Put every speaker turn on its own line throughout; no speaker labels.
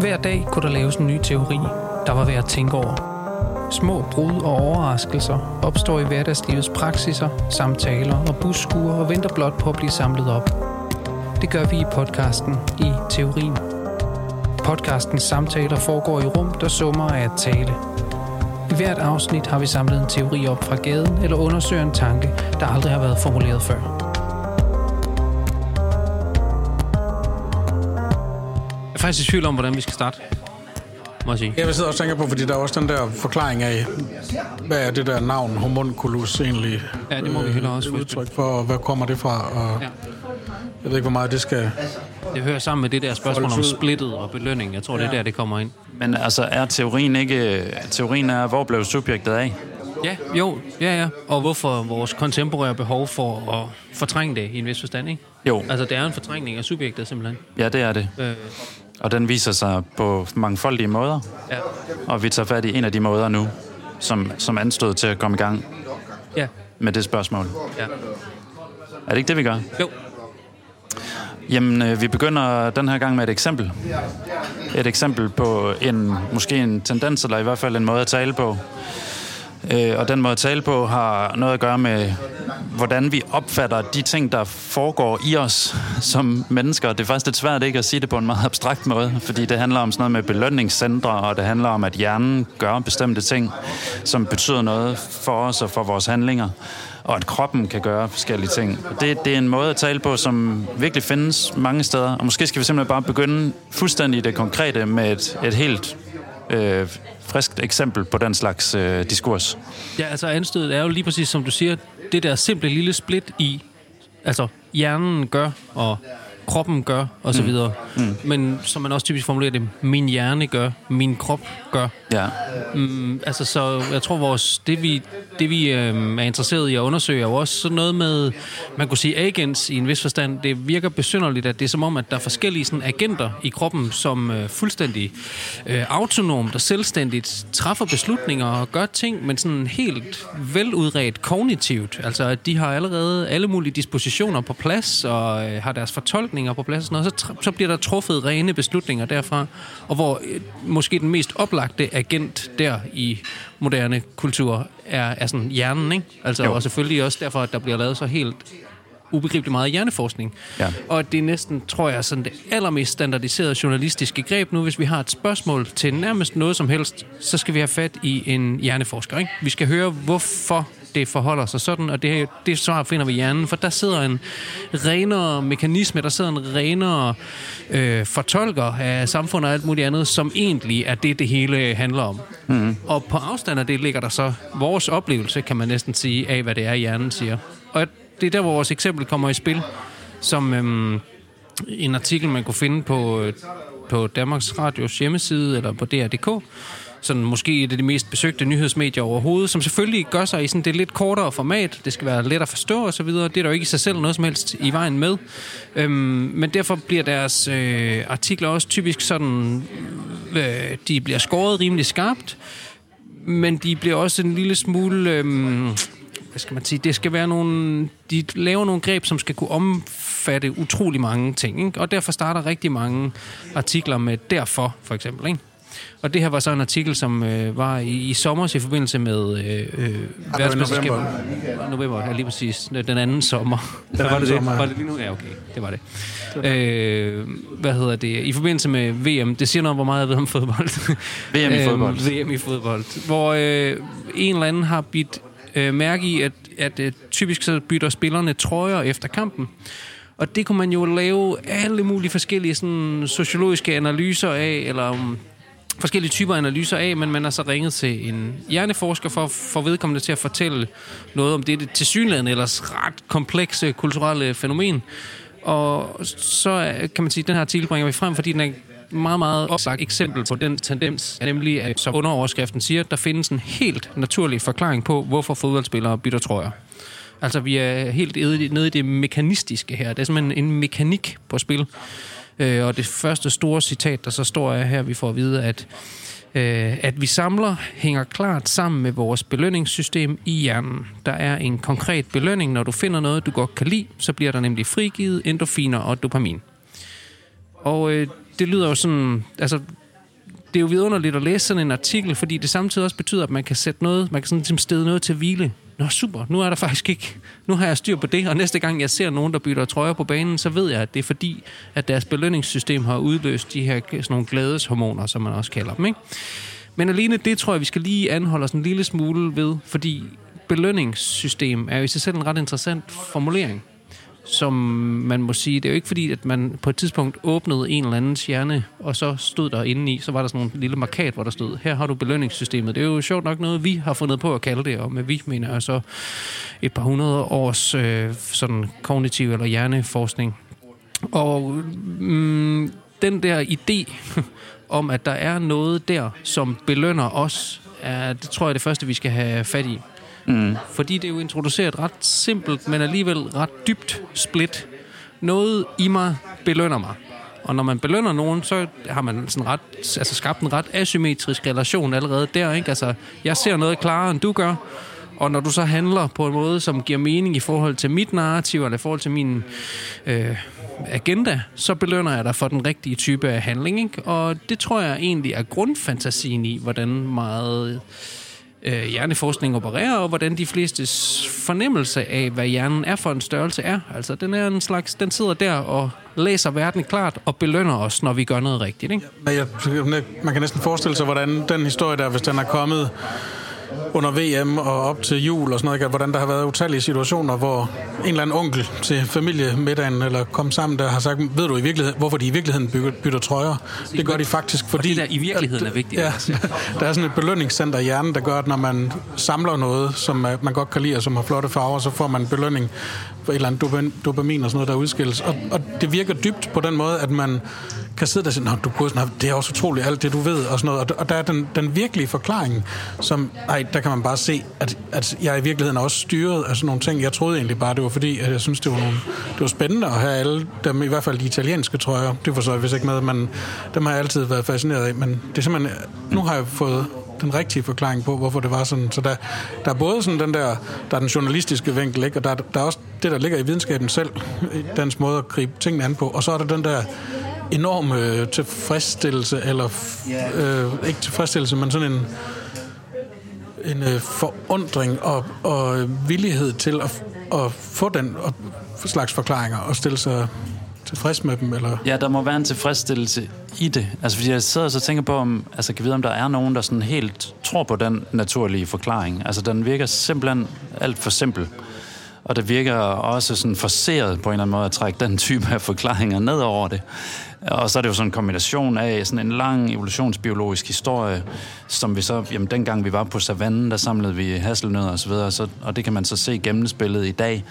Hver dag kunne der laves en ny teori, der var værd at tænke over. Små brud og overraskelser opstår i hverdagslivets praksiser, samtaler og busskuer og venter blot på at blive samlet op. Det gør vi i podcasten i Teorien. Podcastens samtaler foregår i rum, der summer af at tale. I hvert afsnit har vi samlet en teori op fra gaden eller undersøger en tanke, der aldrig har været formuleret før. Faktisk i tvivl om, hvordan vi skal starte. Må jeg sige.
Jeg vil sidde og tænke på, fordi der er også den der forklaring af, hvad er det der navn homunculus egentlig
Ja, det må vi hellere også
øh, udtryk for, og hvad kommer det fra, og
Ja.
jeg ved ikke, hvor meget det skal...
Det hører sammen med det der spørgsmål om splittet og belønning. Jeg tror, det er der, det kommer ind.
Men altså, er teorien ikke... Teorien er, hvor blev subjektet af?
Ja, jo, ja, ja. Og hvorfor vores kontemporære behov for at fortrænge det i en vis forstand, ikke?
Jo,
Altså, det er en fortrængning af subjektet, simpelthen.
ja, det er det.
Øh,
Og den viser sig på mangfoldige måder.
ja.
Og vi tager fat i en af de måder nu, som, som anstod til at komme i gang
Ja,
med det spørgsmål.
ja.
Er det ikke det, vi gør?
Jo,
Jamen, øh, vi begynder den her gang med et eksempel. Et eksempel på en, måske en tendens, eller i hvert fald en måde at tale på. Øh, og den måde at tale på har noget at gøre med, hvordan vi opfatter de ting, der foregår i os som mennesker. Det er faktisk lidt svært ikke at sige det på en meget abstrakt måde, fordi det handler om sådan noget med belønningscentre, og det handler om, at hjernen gør bestemte ting, som betyder noget for os og for vores handlinger og at kroppen kan gøre forskellige ting. Det, det er en måde at tale på, som virkelig findes mange steder, og måske skal vi simpelthen bare begynde fuldstændig det konkrete med et, et helt øh, friskt eksempel på den slags øh, diskurs.
Ja, altså anstødet er jo lige præcis, som du siger, det der simple lille split i, altså hjernen gør, og kroppen gør, og så videre. Mm. Men som man også typisk formulerer det, min hjerne gør, min krop gør.
Ja,
Mm, altså, så jeg tror, vores, det vi, det vi øh, er interesseret i at undersøge, er jo også sådan noget med, man kunne sige agents i en vis forstand. Det virker besynderligt, at det er som om, at der er forskellige sådan, agenter i kroppen, som øh, fuldstændig øh, autonomt og selvstændigt træffer beslutninger og gør ting, men sådan helt veludredt kognitivt. Altså, at de har allerede alle mulige dispositioner på plads, og øh, har deres fortolkninger på plads og sådan noget. Så, så bliver der truffet rene beslutninger derfra, og hvor øh, måske den mest oplagte agent der i moderne kultur er, er sådan hjernen, ikke? Altså,
Jo.
og selvfølgelig også derfor, at der bliver lavet så helt ubegribeligt meget hjerneforskning.
Ja.
Og det er næsten, tror jeg, sådan det allermest standardiserede journalistiske greb nu. Hvis vi har et spørgsmål til nærmest noget som helst, så skal vi have fat i en hjerneforsker. Ikke? Vi skal høre, hvorfor det forholder sig sådan, og det, det svar finder vi i hjernen, for der sidder en renere mekanisme, der sidder en renere øh, fortolker af samfundet og alt muligt andet, som egentlig er det, det hele handler om. Mm. Og på afstand af det ligger der så vores oplevelse, kan man næsten sige, af hvad det er, hjernen siger. Og det er der, hvor vores eksempel kommer i spil, som øhm, en artikel, man kunne finde på, øh, på Danmarks Radios hjemmeside, eller på DR.dk, sådan måske et af de mest besøgte nyhedsmedier overhovedet, som selvfølgelig gør sig i sådan det lidt kortere format. Det skal være let at forstå og så videre. Det er der jo ikke i sig selv noget som helst i vejen med. Øhm, men derfor bliver deres øh, artikler også typisk sådan, øh, de bliver skåret rimelig skarpt, men de bliver også en lille smule... Øh, hvad skal man sige, det skal være nogle, de laver nogle greb, som skal kunne omfatte utrolig mange ting, ikke? og derfor starter rigtig mange artikler med derfor, for eksempel, ikke? Og det her var så en artikel, som øh, var i, i sommer i forbindelse med øh, øh, verdensmesterskabet. November, ja, lige præcis. Den anden sommer. Den var, det det?
sommer, ja.
var det lige nu? Ja, okay. Det var det. Øh, hvad hedder det? I forbindelse med VM. Det siger noget, hvor meget jeg ved om fodbold.
VM i fodbold.
VM i fodbold. Hvor øh, en eller anden har bidt øh, mærke i, at, at øh, typisk så bytter spillerne trøjer efter kampen. Og det kunne man jo lave alle mulige forskellige sådan, sociologiske analyser af, eller um, forskellige typer analyser af, men man har så ringet til en hjerneforsker for, for vedkommende til at fortælle noget om det, tilsyneladende ellers ret komplekse kulturelle fænomen. Og så øh, kan man sige, at den her artikel bringer vi frem, fordi den er meget, meget opsagt eksempel på den tendens, nemlig at, som underoverskriften siger, der findes en helt naturlig forklaring på, hvorfor fodboldspillere bytter trøjer. Altså, vi er helt nede i- nede i det mekanistiske her. Det er simpelthen en mekanik på spil. Øh, og det første store citat, der så står er her, vi får at vide, at, øh, at vi samler hænger klart sammen med vores belønningssystem i hjernen. Der er en konkret belønning, når du finder noget, du godt kan lide, så bliver der nemlig frigivet endorfiner og dopamin. Og øh, det lyder jo sådan, altså det er jo vidunderligt at læse sådan en artikel, fordi det samtidig også betyder, at man kan sætte noget, man kan sådan ligesom stede noget til hvile. Nå super, nu er der faktisk ikke, nu har jeg styr på det, og næste gang jeg ser nogen, der bytter trøjer på banen, så ved jeg, at det er fordi, at deres belønningssystem har udløst de her sådan nogle glædeshormoner, som man også kalder dem. Ikke? Men alene det tror jeg, vi skal lige anholde os en lille smule ved, fordi belønningssystem er jo i sig selv en ret interessant formulering som man må sige, det er jo ikke fordi, at man på et tidspunkt åbnede en eller andens hjerne, og så stod der inde i, så var der sådan en lille markat, hvor der stod, her har du belønningssystemet. Det er jo sjovt nok noget, vi har fundet på at kalde det, og med vi mener jeg så et par hundrede års øh, sådan kognitiv eller hjerneforskning. Og mm, den der idé om, at der er noget der, som belønner os, er, det tror jeg er det første, vi skal have fat i. Mm. Fordi det er jo introduceret ret simpelt, men alligevel ret dybt split. Noget i mig belønner mig. Og når man belønner nogen, så har man sådan ret, altså skabt en ret asymmetrisk relation allerede der. Ikke? Altså, jeg ser noget klarere, end du gør. Og når du så handler på en måde, som giver mening i forhold til mit narrativ, eller i forhold til min øh, agenda, så belønner jeg dig for den rigtige type af handling. Ikke? Og det tror jeg egentlig er grundfantasien i, hvordan meget øh, hjerneforskning opererer, og hvordan de fleste fornemmelse af, hvad hjernen er for en størrelse er. Altså, den er en slags, den sidder der og læser verden klart og belønner os, når vi gør noget rigtigt. Ikke?
Ja, jeg, man kan næsten forestille sig, hvordan den historie der, hvis den er kommet under VM og op til jul og sådan noget, ikke? hvordan der har været utallige situationer, hvor en eller anden onkel til familiemiddagen eller kom sammen, der har sagt, ved du i virkeligheden, hvorfor de i virkeligheden bytter, bytter trøjer? Det gør de faktisk, fordi...
Og det der i virkeligheden er vigtigt. Ja,
der er sådan et belønningscenter i hjernen, der gør, at når man samler noget, som man godt kan lide, og som har flotte farver, så får man en belønning et eller andet dopamin og sådan noget, der udskilles. Og, og det virker dybt på den måde, at man kan sidde der og sige, du kunne det er også utroligt alt det, du ved, og sådan noget. Og, og der er den, den virkelige forklaring, som, ej, der kan man bare se, at, at jeg i virkeligheden er også styret af sådan nogle ting. Jeg troede egentlig bare, det var fordi, at jeg synes, det var, nogle, det var spændende at have alle dem, i hvert fald de italienske trøjer. Det var så hvis ikke med, men dem har jeg altid været fascineret af. Men det er simpelthen, nu har jeg fået den rigtige forklaring på, hvorfor det var sådan. Så der, der er både sådan den der, der er den journalistiske vinkel, ikke? og der, der er også det, der ligger i videnskaben selv, i dens måde at gribe tingene an på, og så er der den der enorme øh, tilfredsstillelse, eller øh, ikke tilfredsstillelse, men sådan en, en øh, forundring og, og villighed til at, at få den og, slags forklaringer og stille sig tilfreds med dem? Eller?
Ja, der må være en tilfredsstillelse i det. Altså, fordi jeg sidder og tænker på, om, altså, kan vide, om der er nogen, der sådan helt tror på den naturlige forklaring. Altså, den virker simpelthen alt for simpel. Og det virker også sådan forceret på en eller anden måde at trække den type af forklaringer ned over det. Og så er det jo sådan en kombination af sådan en lang evolutionsbiologisk historie, som vi så, jamen dengang vi var på savannen, der samlede vi hasselnødder og så videre, så, og det kan man så se gennemspillet i dag.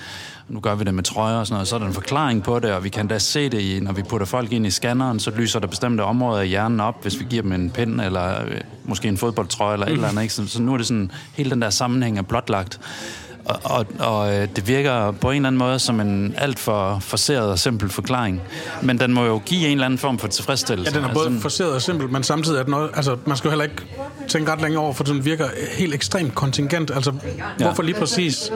Nu gør vi det med trøjer og sådan noget, så er der en forklaring på det, og vi kan da se det, i, når vi putter folk ind i scanneren, så lyser der bestemte områder af hjernen op, hvis vi giver dem en pind, eller øh, måske en fodboldtrøje, eller et eller andet. Ikke? Så, så nu er det sådan, hele den der sammenhæng er blotlagt. Og, og, og øh, det virker på en eller anden måde som en alt for forseret og simpel forklaring. Men den må jo give en eller anden form for tilfredsstillelse.
Ja, den er både altså, forseret og simpel, men samtidig er det noget... Altså, man skal jo heller ikke tænke ret længe over, for den virker helt ekstremt kontingent. Altså, ja. hvorfor lige præcis...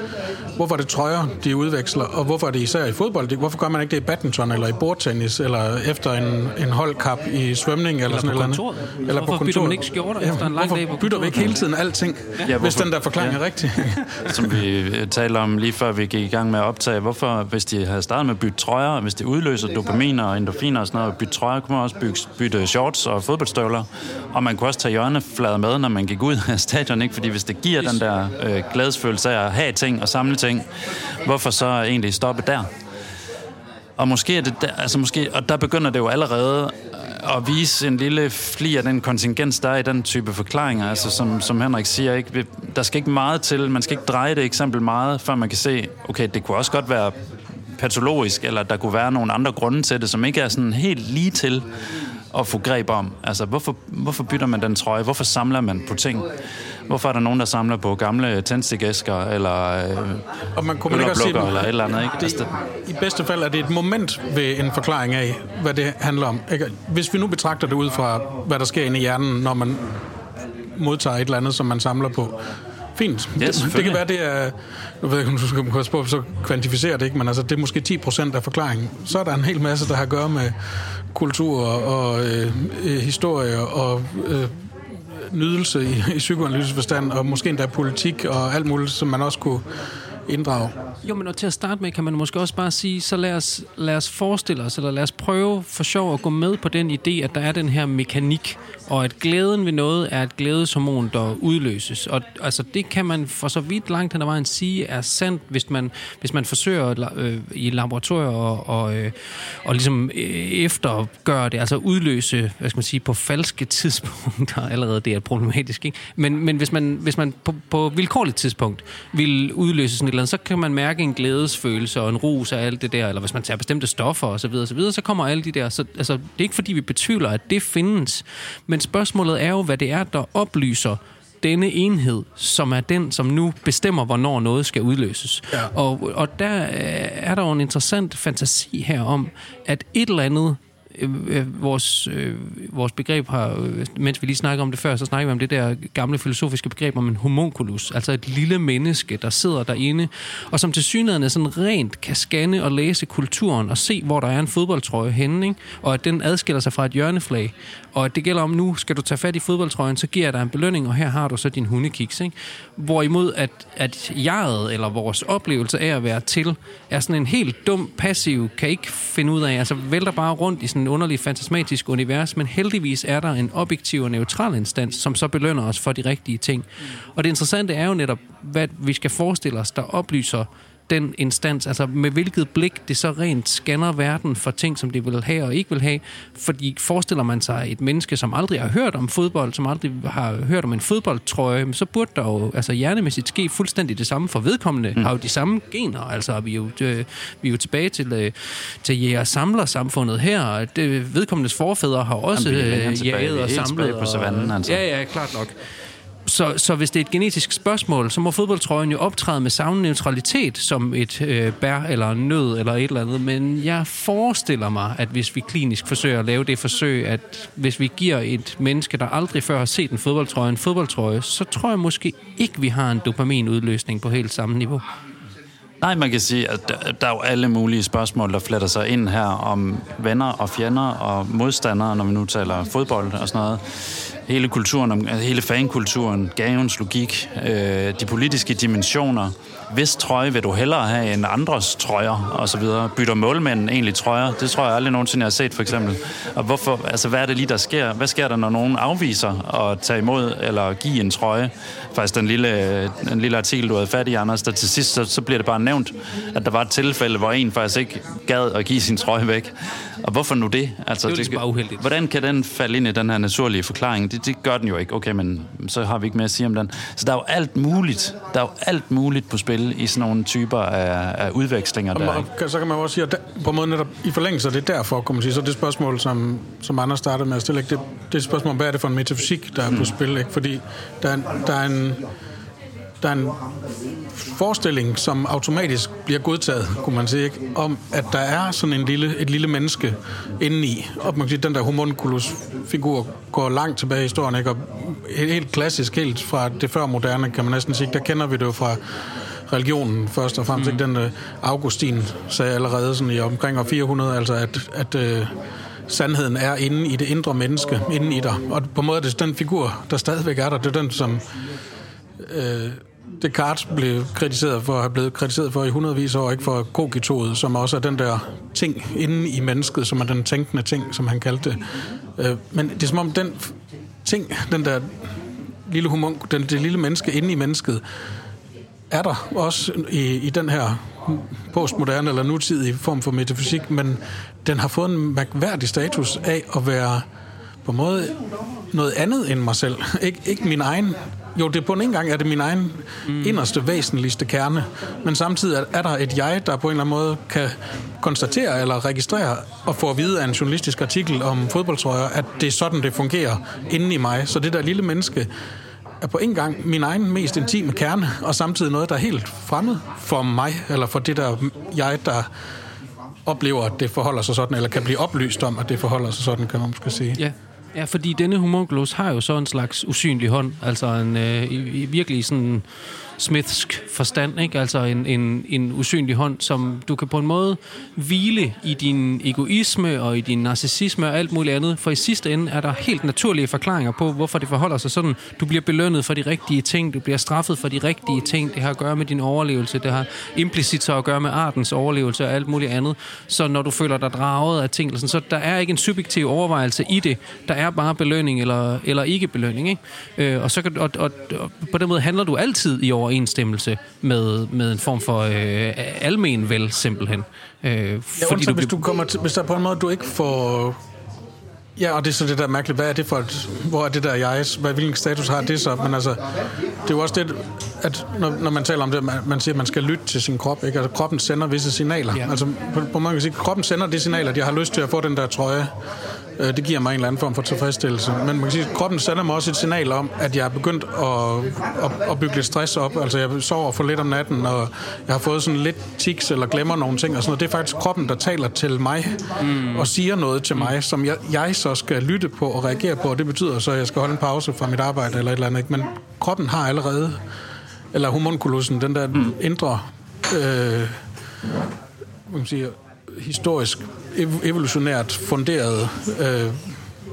Hvorfor er det trøjer, de udveksler, og hvorfor er det især i fodbold? Hvorfor gør man ikke det i badminton, eller i bordtennis, eller efter en, en holdkap i svømning, eller, eller sådan noget?
Eller på kontoret. bytter man ikke skjorter ja, efter en lang dag på
bytter vi ikke hele tiden alting, ja, hvis den der forklaring ja. er rigtig?
Som vi vi talte om lige før vi gik i gang med at optage, hvorfor, hvis de havde startet med at bytte trøjer, hvis det udløser dopaminer og endorfiner og sådan noget, bytte trøjer, kunne man også bytte, bytte shorts og fodboldstøvler. Og man kunne også tage hjørneflader med, når man gik ud af stadion, ikke? fordi hvis det giver den der øh, glædesfølelse af at have ting og samle ting, hvorfor så egentlig stoppe der? Og måske er det der, altså måske, og der begynder det jo allerede øh, at vise en lille fli af den kontingens, der er i den type forklaringer. Altså, som, som Henrik siger, ikke, der skal ikke meget til, man skal ikke dreje det eksempel meget, før man kan se, okay, det kunne også godt være patologisk, eller der kunne være nogle andre grunde til det, som ikke er sådan helt lige til at få greb om. Altså, hvorfor, hvorfor bytter man den trøje? Hvorfor samler man på ting? Hvorfor er der nogen, der samler på gamle tændstikæsker, eller øh, og man kunne ikke sige, eller et eller andet? Ikke?
Det, altså, I bedste fald er det et moment ved en forklaring af, hvad det handler om. Ikke? Hvis vi nu betragter det ud fra, hvad der sker inde i hjernen, når man modtager et eller andet, som man samler på, fint.
Ja,
det, det kan være, det er... Nu ved jeg ikke, om du skal på, så kvantificere det ikke, men altså, det er måske 10 procent af forklaringen. Så er der en hel masse, der har at gøre med kultur og øh, øh, historie og øh, nydelse i, i psykoanalytisk forstand, og måske endda politik og alt muligt, som man også kunne inddrage.
Jo, men og til at starte med, kan man måske også bare sige, så lad os, lad os forestille os, eller lad os prøve for sjov at gå med på den idé, at der er den her mekanik, og at glæden ved noget er et glædeshormon, der udløses. Og altså, det kan man for så vidt langt hen ad vejen sige er sandt, hvis man, hvis man forsøger at øh, i laboratorier og, og, øh, og ligesom øh, eftergøre det, altså udløse, hvad skal man sige, på falske tidspunkter, allerede det er problematisk, ikke? Men, men hvis man, hvis man på, på vilkårligt tidspunkt vil udløse sådan et eller andet, så kan man mærke en glædesfølelse og en rus af alt det der, eller hvis man tager bestemte stoffer og så videre, så videre, så kommer alle de der, så altså, det er ikke fordi, vi betvivler, at det findes, men spørgsmålet er jo, hvad det er, der oplyser denne enhed, som er den, som nu bestemmer, hvornår noget skal udløses. Ja. Og, og der øh, er der jo en interessant fantasi her om, at et eller andet Øh, øh, vores, øh, vores begreb har, øh, mens vi lige snakker om det før, så snakker vi om det der gamle filosofiske begreb om en homunculus, altså et lille menneske, der sidder derinde, og som til synligheden sådan rent kan scanne og læse kulturen og se, hvor der er en fodboldtrøje henne, ikke? og at den adskiller sig fra et hjørneflag. Og det gælder om nu, skal du tage fat i fodboldtrøjen, så giver jeg dig en belønning, og her har du så din hundekiks. Ikke? Hvorimod at, at jeget, eller vores oplevelse af at være til, er sådan en helt dum, passiv, kan ikke finde ud af, altså vælter bare rundt i sådan en underlig, fantasmatisk univers, men heldigvis er der en objektiv og neutral instans, som så belønner os for de rigtige ting. Og det interessante er jo netop, hvad vi skal forestille os, der oplyser den instans, altså med hvilket blik det så rent scanner verden for ting, som det vil have og ikke vil have. Fordi forestiller man sig et menneske, som aldrig har hørt om fodbold, som aldrig har hørt om en fodboldtrøje, så burde der jo altså hjernemæssigt ske fuldstændig det samme for vedkommende. Mm. Har jo de samme gener, altså vi er jo, øh, vi er jo tilbage til, øh, til jæger samler samfundet her. Det, vedkommendes forfædre har også
Jamen,
øh,
Vi er
og samlet.
på savannen, altså.
Ja, ja, klart nok. Så, så hvis det er et genetisk spørgsmål, så må fodboldtrøjen jo optræde med samme neutralitet som et øh, bær eller en nød eller et eller andet. Men jeg forestiller mig, at hvis vi klinisk forsøger at lave det forsøg, at hvis vi giver et menneske, der aldrig før har set en fodboldtrøje, en fodboldtrøje, så tror jeg måske ikke, vi har en dopaminudløsning på helt samme niveau.
Nej, man kan sige, at der, der er jo alle mulige spørgsmål, der fletter sig ind her om venner og fjender og modstandere, når vi nu taler fodbold og sådan noget. Hele kulturen, om- hele fankulturen, gavens logik, øh, de politiske dimensioner. Hvis trøje vil du hellere have end andres trøjer og så videre. Bytter målmænd egentlig trøjer? Det tror jeg aldrig nogensinde, jeg har set for eksempel. Og hvorfor, altså hvad er det lige, der sker? Hvad sker der, når nogen afviser at tage imod eller give en trøje? Faktisk den lille, den lille artikel, du havde fat i, Anders, der til sidst, så, så bliver det bare nævnt, at der var et tilfælde, hvor en faktisk ikke gad at give sin trøje væk. Og hvorfor nu det? Altså,
Det er jo ligesom bare uheldigt.
Hvordan kan den falde ind i den her naturlige forklaring? Det, det gør den jo ikke. Okay, men så har vi ikke mere at sige om den. Så der er jo alt muligt. Der er jo alt muligt på spil i sådan nogle typer af, af udvekslinger. Der,
Og, så kan man jo også sige, at der, på en måde netop i forlængelse af det derfor, kan man sige, så det spørgsmål, som, som Anders startede med at stille, ikke? det, det er et spørgsmål hvad er det for en metafysik, der er på spil, ikke? fordi der er, der er en der er en forestilling, som automatisk bliver godtaget, kunne man sige, ikke? om at der er sådan en lille, et lille menneske indeni. Og man kan sige, den der homunculus-figur går langt tilbage i historien, ikke? og helt, helt klassisk, helt fra det før moderne, kan man næsten sige. Der kender vi det jo fra religionen først og fremmest. Mm. Ikke? Den uh, Augustin sagde allerede sådan i omkring år 400, altså at, at uh, sandheden er inde i det indre menneske, inde i dig. Og på en måde er det den figur, der stadigvæk er der. Det er den, som øh, Descartes blev kritiseret for at have blevet kritiseret for i hundredvis år, ikke for kogitoet, som også er den der ting inde i mennesket, som er den tænkende ting, som han kaldte det. Øh, men det er som om den ting, den der lille humunk, den, det lille menneske inde i mennesket, er der også i, i den her postmoderne eller nutidige form for metafysik, men den har fået en mærkværdig status af at være på en måde noget andet end mig selv. Ik- ikke min egen... Jo, det på en gang er det min egen mm. inderste, væsentligste kerne, men samtidig er, er der et jeg, der på en eller anden måde kan konstatere eller registrere og få at vide af en journalistisk artikel om fodboldtrøjer, at det er sådan, det fungerer inde i mig. Så det der lille menneske er på en gang min egen mest intime kerne, og samtidig noget, der er helt fremmed for mig, eller for det der jeg, der oplever, at det forholder sig sådan, eller kan blive oplyst om, at det forholder sig sådan, kan man måske sige.
Ja. Ja, fordi denne homunculus har jo så en slags usynlig hånd, altså en øh, i, i virkelig sådan smithsk forstand, ikke? altså en, en, en usynlig hånd, som du kan på en måde hvile i din egoisme og i din narcissisme og alt muligt andet, for i sidste ende er der helt naturlige forklaringer på, hvorfor det forholder sig sådan. Du bliver belønnet for de rigtige ting, du bliver straffet for de rigtige ting, det har at gøre med din overlevelse, det har implicit så at gøre med artens overlevelse og alt muligt andet. Så når du føler dig draget af ting, så der er ikke en subjektiv overvejelse i det, der er bare belønning eller, eller ikke belønning. Ikke? Øh, og, så kan, og, og, og på den måde handler du altid i over overensstemmelse med, med en form for øh, almen vel, simpelthen.
Øh, ja, fordi du, hvis, du kommer til, hvis der på en måde, du ikke får... Ja, og det er så det der mærkeligt, hvad er det for et, hvor er det der jeg, hvad, hvilken status har det så? Men altså, det er jo også det, at når, når man taler om det, man, man siger, at man skal lytte til sin krop, ikke? Altså, kroppen sender visse signaler. Ja. Altså, på, på man kan sige, kroppen sender de signaler, at jeg har lyst til at få den der trøje, det giver mig en eller anden form for tilfredsstillelse. Men man kan sige, at kroppen sender mig også et signal om, at jeg er begyndt at, at, at bygge lidt stress op. Altså jeg sover for lidt om natten, og jeg har fået sådan lidt tics eller glemmer nogle ting og sådan noget. Det er faktisk kroppen, der taler til mig mm. og siger noget til mig, som jeg, jeg så skal lytte på og reagere på. Og det betyder så, at jeg skal holde en pause fra mit arbejde eller et eller andet. Men kroppen har allerede, eller homunculusen, den der mm. indre... Øh, man sige, historisk, evolutionært funderet øh,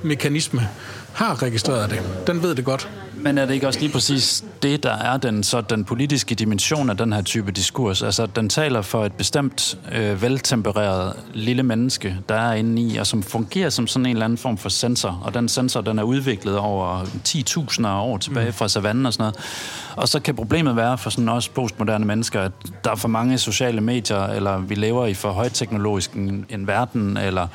mekanisme har registreret det. Den ved det godt.
Men er det ikke også lige præcis det, der er den, så den politiske dimension af den her type diskurs? Altså, den taler for et bestemt øh, veltempereret lille menneske, der er inde i, og som fungerer som sådan en eller anden form for sensor. Og den sensor, den er udviklet over 10.000 år tilbage mm. fra savannen og sådan noget. Og så kan problemet være for sådan også postmoderne mennesker, at der er for mange sociale medier, eller vi lever i for højteknologisk en, en verden, eller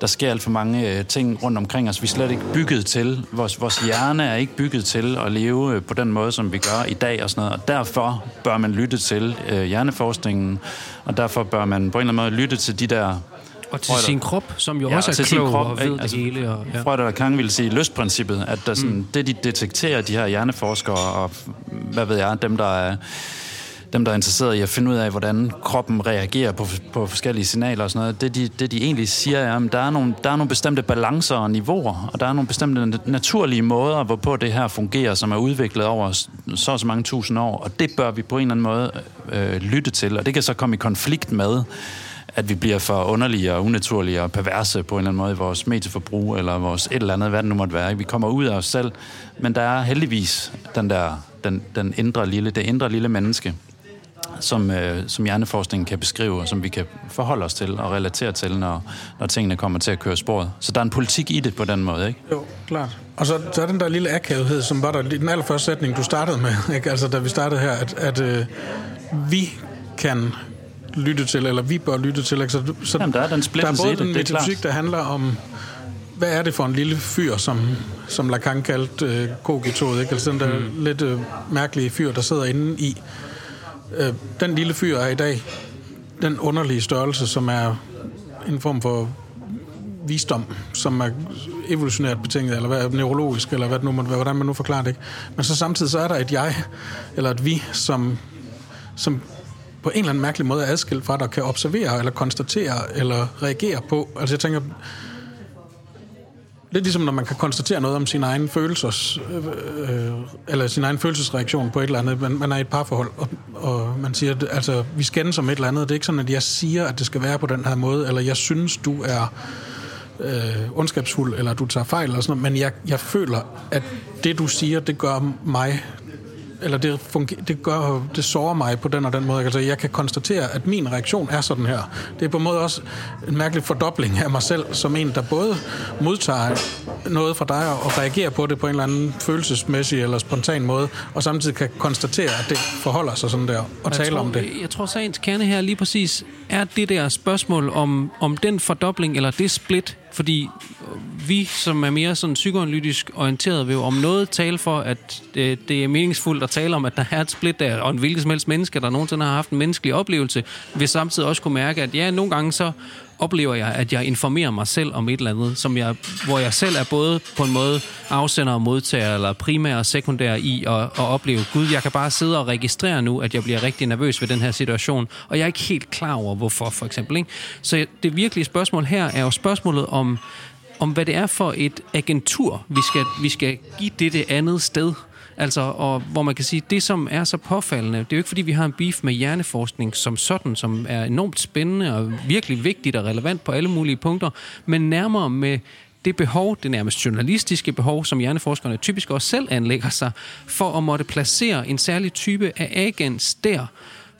der sker alt for mange øh, ting rundt omkring os. Vi er slet ikke bygget til, vores, vores hjerne er ikke bygget til at leve øh, på den måde, som vi gør i dag og sådan noget. Og derfor bør man lytte til øh, hjerneforskningen, og derfor bør man på en eller anden måde lytte til de der
og til sin krop, som jo ja, også er klog krop, og ved det altså, hele. Og,
ja. Freud og Kang ville sige lystprincippet, at der sådan, mm. det, de detekterer, de her hjerneforskere og hvad ved jeg, dem, der er dem, der er interesseret i at finde ud af, hvordan kroppen reagerer på, på forskellige signaler og sådan noget, det de, det de egentlig siger er, at der er, nogle, der er nogle bestemte balancer og niveauer, og der er nogle bestemte naturlige måder, hvorpå det her fungerer, som er udviklet over så og så mange tusind år, og det bør vi på en eller anden måde øh, øh, lytte til, og det kan så komme i konflikt med, at vi bliver for underlige og unaturlige og perverse på en eller anden måde i vores medieforbrug, eller vores et eller andet, hvad det nu måtte være. Vi kommer ud af os selv, men der er heldigvis den der, den, den indre lille, det indre lille menneske, som, øh, som hjerneforskningen kan beskrive, og som vi kan forholde os til og relatere til, når, når tingene kommer til at køre sporet. Så der er en politik i det på den måde, ikke?
Jo, klart. Og så, så er den der lille akavethed, som var der i den allerførste sætning, du startede med, ikke? altså da vi startede her, at, at øh, vi kan lytte til, eller vi bør lytte til. Ikke? Så,
så Jamen, der er den
Der er både den metafysik, der handler om, hvad er det for en lille fyr, som, som Lacan kaldte øh, kogitoget, ikke? Altså den der mm. lidt øh, mærkelige fyr, der sidder inde i øh, den lille fyr er i dag den underlige størrelse, som er en form for visdom, som er evolutionært betinget, eller hvad, neurologisk, eller hvad det nu man, hvordan man nu forklarer det. Ikke? Men så samtidig så er der et jeg, eller et vi, som, som på en eller anden mærkelig måde er adskilt fra, der kan observere, eller konstatere, eller reagere på. Altså jeg tænker, Lidt ligesom når man kan konstatere noget om sin egen følelses, øh, øh, eller sin egen følelsesreaktion på et eller andet. Man, man er i et parforhold, og, og man siger, at altså, vi skændes om et eller andet. Det er ikke sådan, at jeg siger, at det skal være på den her måde, eller jeg synes, du er øh, ondskabsfuld, eller du tager fejl, eller sådan noget, men jeg, jeg føler, at det, du siger, det gør mig eller det, funger, det, gør, det sårer mig på den og den måde. Altså, jeg kan konstatere, at min reaktion er sådan her. Det er på en måde også en mærkelig fordobling af mig selv, som en, der både modtager noget fra dig og reagerer på det på en eller anden følelsesmæssig eller spontan måde, og samtidig kan konstatere, at det forholder sig sådan der, og tale
tror,
om det.
Jeg tror, sagens kerne her lige præcis er det der spørgsmål om, om den fordobling, eller det split, fordi vi, som er mere sådan psykoanalytisk orienteret, vil jo om noget tale for, at det, det er meningsfuldt at tale om, at der er et split der, og en hvilket som helst menneske, der nogensinde har haft en menneskelig oplevelse, vil samtidig også kunne mærke, at ja, nogle gange så oplever jeg, at jeg informerer mig selv om et eller andet, som jeg, hvor jeg selv er både på en måde afsender og modtager, eller primær og sekundær i at, at opleve, gud, jeg kan bare sidde og registrere nu, at jeg bliver rigtig nervøs ved den her situation, og jeg er ikke helt klar over, hvorfor, for eksempel. Ikke? Så det virkelige spørgsmål her er jo spørgsmålet om, om hvad det er for et agentur, vi skal, vi skal give det det andet sted. Altså, og hvor man kan sige, det som er så påfaldende, det er jo ikke fordi, vi har en beef med hjerneforskning som sådan, som er enormt spændende og virkelig vigtigt og relevant på alle mulige punkter, men nærmere med det behov, det nærmest journalistiske behov, som hjerneforskerne typisk også selv anlægger sig, for at måtte placere en særlig type af agens der,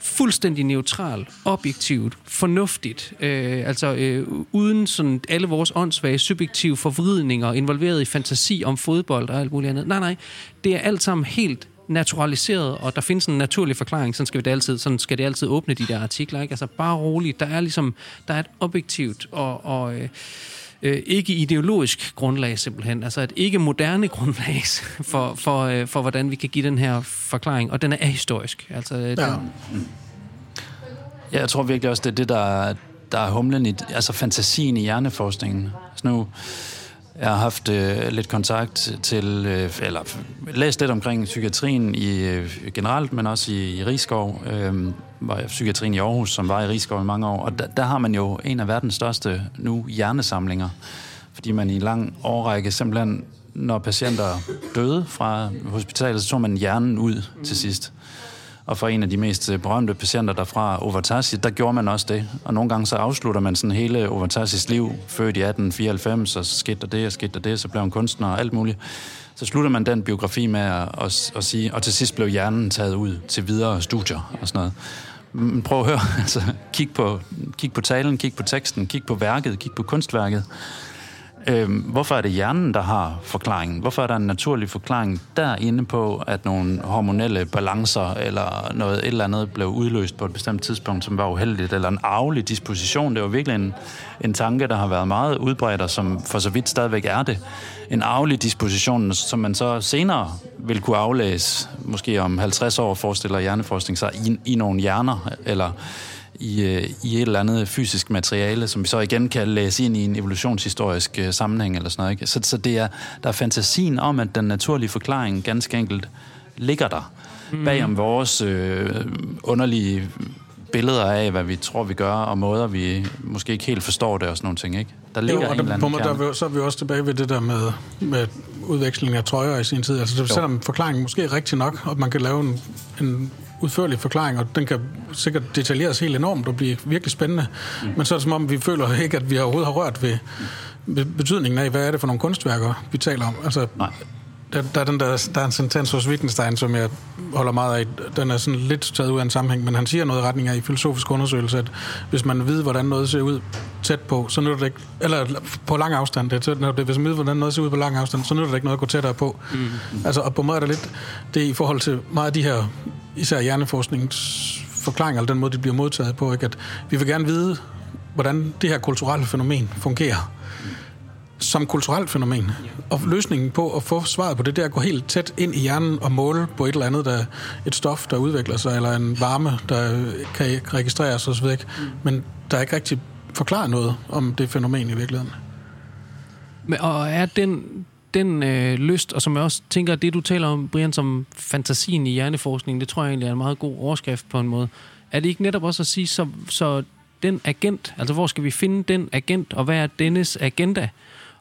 fuldstændig neutral, objektivt, fornuftigt, øh, altså øh, uden sådan alle vores åndssvage subjektive forvridninger, involveret i fantasi om fodbold og alt muligt andet. Nej, nej, det er alt sammen helt naturaliseret, og der findes en naturlig forklaring, sådan skal, vi det altid, sådan skal det altid åbne de der artikler. Ikke? Altså bare roligt, der er ligesom, der er et objektivt og, og øh, øh, ikke ideologisk grundlag simpelthen, altså et ikke moderne grundlag for, for, øh, for, hvordan vi kan give den her forklaring, og den er ahistorisk. Altså, ja. Den,
ja, jeg tror virkelig også, det er det, der, der er humlen i, altså fantasien i hjerneforskningen. Så nu, jeg har haft øh, lidt kontakt til, øh, eller læst lidt omkring psykiatrien i, øh, generelt, men også i, i Rigskov, øh, var psykiatrien i Aarhus, som var i Rigskov i mange år, og der, der har man jo en af verdens største nu hjernesamlinger, fordi man i en lang årrække simpelthen, når patienter døde fra hospitalet, så tog man hjernen ud til sidst. Og for en af de mest øh, berømte patienter derfra, Ovatasi, der gjorde man også det. Og nogle gange så afslutter man sådan hele Ovatasis liv, født i 1894, og så skete der det, og skete der det, så blev han kunstner og alt muligt. Så slutter man den biografi med at, at, at sige, og til sidst blev hjernen taget ud til videre studier og sådan noget. Men prøv at høre, altså, kig på, kig på talen, kig på teksten, kig på værket, kig på kunstværket. Øh, hvorfor er det hjernen, der har forklaringen? Hvorfor er der en naturlig forklaring derinde på, at nogle hormonelle balancer eller noget et eller andet blev udløst på et bestemt tidspunkt, som var uheldigt, eller en arvelig disposition? Det var virkelig en, en tanke, der har været meget udbredt, og som for så vidt stadigvæk er det. En arvelig disposition, som man så senere vil kunne aflæse, måske om 50 år forestiller hjerneforskning sig, i, i nogle hjerner, eller i, øh, i et eller andet fysisk materiale, som vi så igen kan læse ind i en evolutionshistorisk øh, sammenhæng eller sådan noget. Ikke? Så, så det er, der er fantasien om, at den naturlige forklaring ganske enkelt ligger der. Mm. Bag om vores øh, underlige billeder af, hvad vi tror, vi gør, og måder, vi måske ikke helt forstår det og sådan nogle ting, ikke?
Der ligger jo, og en der, på måde, der, er vi, så er vi også tilbage ved det der med, med udveksling af trøjer i sin tid. Altså, selvom forklaringen måske er rigtig nok, og man kan lave en, en udførlig forklaring, og den kan sikkert detaljeres helt enormt og blive virkelig spændende. Mm. Men så er det som om, vi føler ikke, at vi overhovedet har rørt ved, ved betydningen af, hvad er det for nogle kunstværker, vi taler om. Altså, Nej. Der, der, er den der, der er en sentens hos Wittgenstein, som jeg holder meget af. Den er sådan lidt taget ud af en sammenhæng, men han siger noget i retning af i filosofisk undersøgelse, at hvis man ved, hvordan noget ser ud tæt på, så nytter det ikke, eller på lang afstand, det, det, hvis man ved, hvordan noget ser ud på lang afstand, så nytter det ikke noget at gå tættere på. Mm. Altså, og på måde er der lidt det i forhold til meget af de her, især hjerneforskningens forklaringer, eller den måde, de bliver modtaget på, ikke? at vi vil gerne vide, hvordan det her kulturelle fænomen fungerer som kulturelt fænomen. Og løsningen på at få svaret på det, det er at gå helt tæt ind i hjernen og måle på et eller andet, der, et stof, der udvikler sig, eller en varme, der kan registreres osv. Men der er ikke rigtig forklare noget om det fænomen i virkeligheden.
Men, og er den, den øh, lyst, og som jeg også tænker, det du taler om, Brian, som fantasien i hjerneforskningen, det tror jeg egentlig er en meget god overskrift på en måde. Er det ikke netop også at sige, så, så den agent, altså hvor skal vi finde den agent, og hvad er dennes agenda?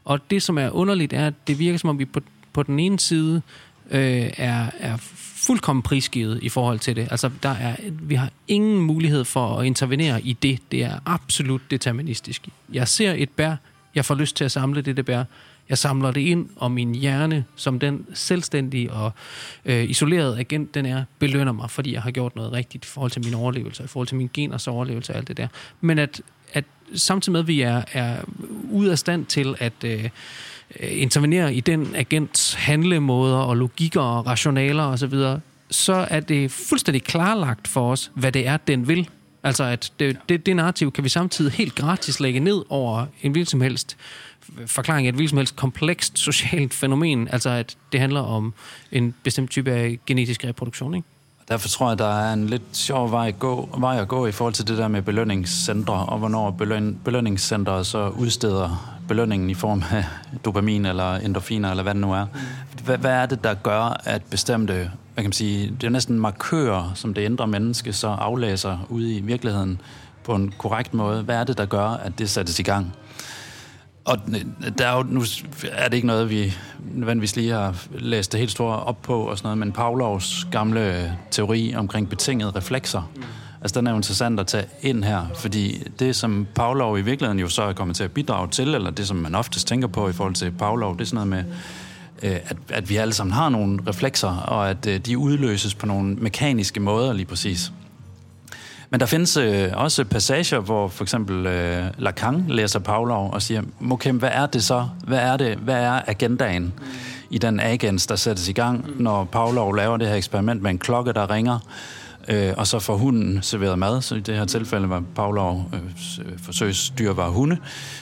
Og det, som er underligt, er, at det virker som om, vi på, på den ene side øh, er, er fuldkommen prisgivet i forhold til det. Altså, der er, vi har ingen mulighed for at intervenere i det. Det er absolut deterministisk. Jeg ser et bær, jeg får lyst til at samle det, det bær. Jeg samler det ind, og min hjerne, som den selvstændige og øh, isolerede agent, den er, belønner mig, fordi jeg har gjort noget rigtigt i forhold til min overlevelse, i forhold til min geners overlevelse og alt det der. Men at, at samtidig med, at vi er, er ude af stand til at øh, Øh, intervenere i den agents handlemåder og logikker og rationaler osv., så, så er det fuldstændig klarlagt for os, hvad det er, den vil. Altså, at det, det, det narrativ kan vi samtidig helt gratis lægge ned over en hvilken som helst forklaring af et hvilket som helst komplekst socialt fænomen. Altså, at det handler om en bestemt type af genetisk reproduktion, ikke?
Derfor tror jeg, der er en lidt sjov vej at gå, vej at gå i forhold til det der med belønningscentre, og hvornår beløn, belønningscentret så udsteder belønningen i form af dopamin eller endorfiner, eller hvad det nu er. Hvad, hvad er det, der gør, at bestemte, hvad kan man sige, det er næsten markører, som det ændrer menneske så aflæser ude i virkeligheden på en korrekt måde. Hvad er det, der gør, at det sættes i gang? og der er jo, nu er det ikke noget, vi nødvendigvis lige har læst det helt store op på og sådan noget, men Pavlovs gamle teori omkring betingede reflekser, mm altså den er jo interessant at tage ind her, fordi det, som Pavlov i virkeligheden jo så er kommet til at bidrage til, eller det, som man oftest tænker på i forhold til Pavlov, det er sådan noget med, øh, at, at vi alle sammen har nogle reflekser, og at øh, de udløses på nogle mekaniske måder lige præcis. Men der findes øh, også passager, hvor for eksempel øh, Lacan læser Pavlov og siger, okay, hvad er det så? Hvad er det? Hvad er agendaen mm. i den agens, der sættes i gang, når Pavlov laver det her eksperiment med en klokke, der ringer? Øh, og så får hunden serveret mad, så i det her tilfælde var Pavlov øh, forsøgsdyr var hunde.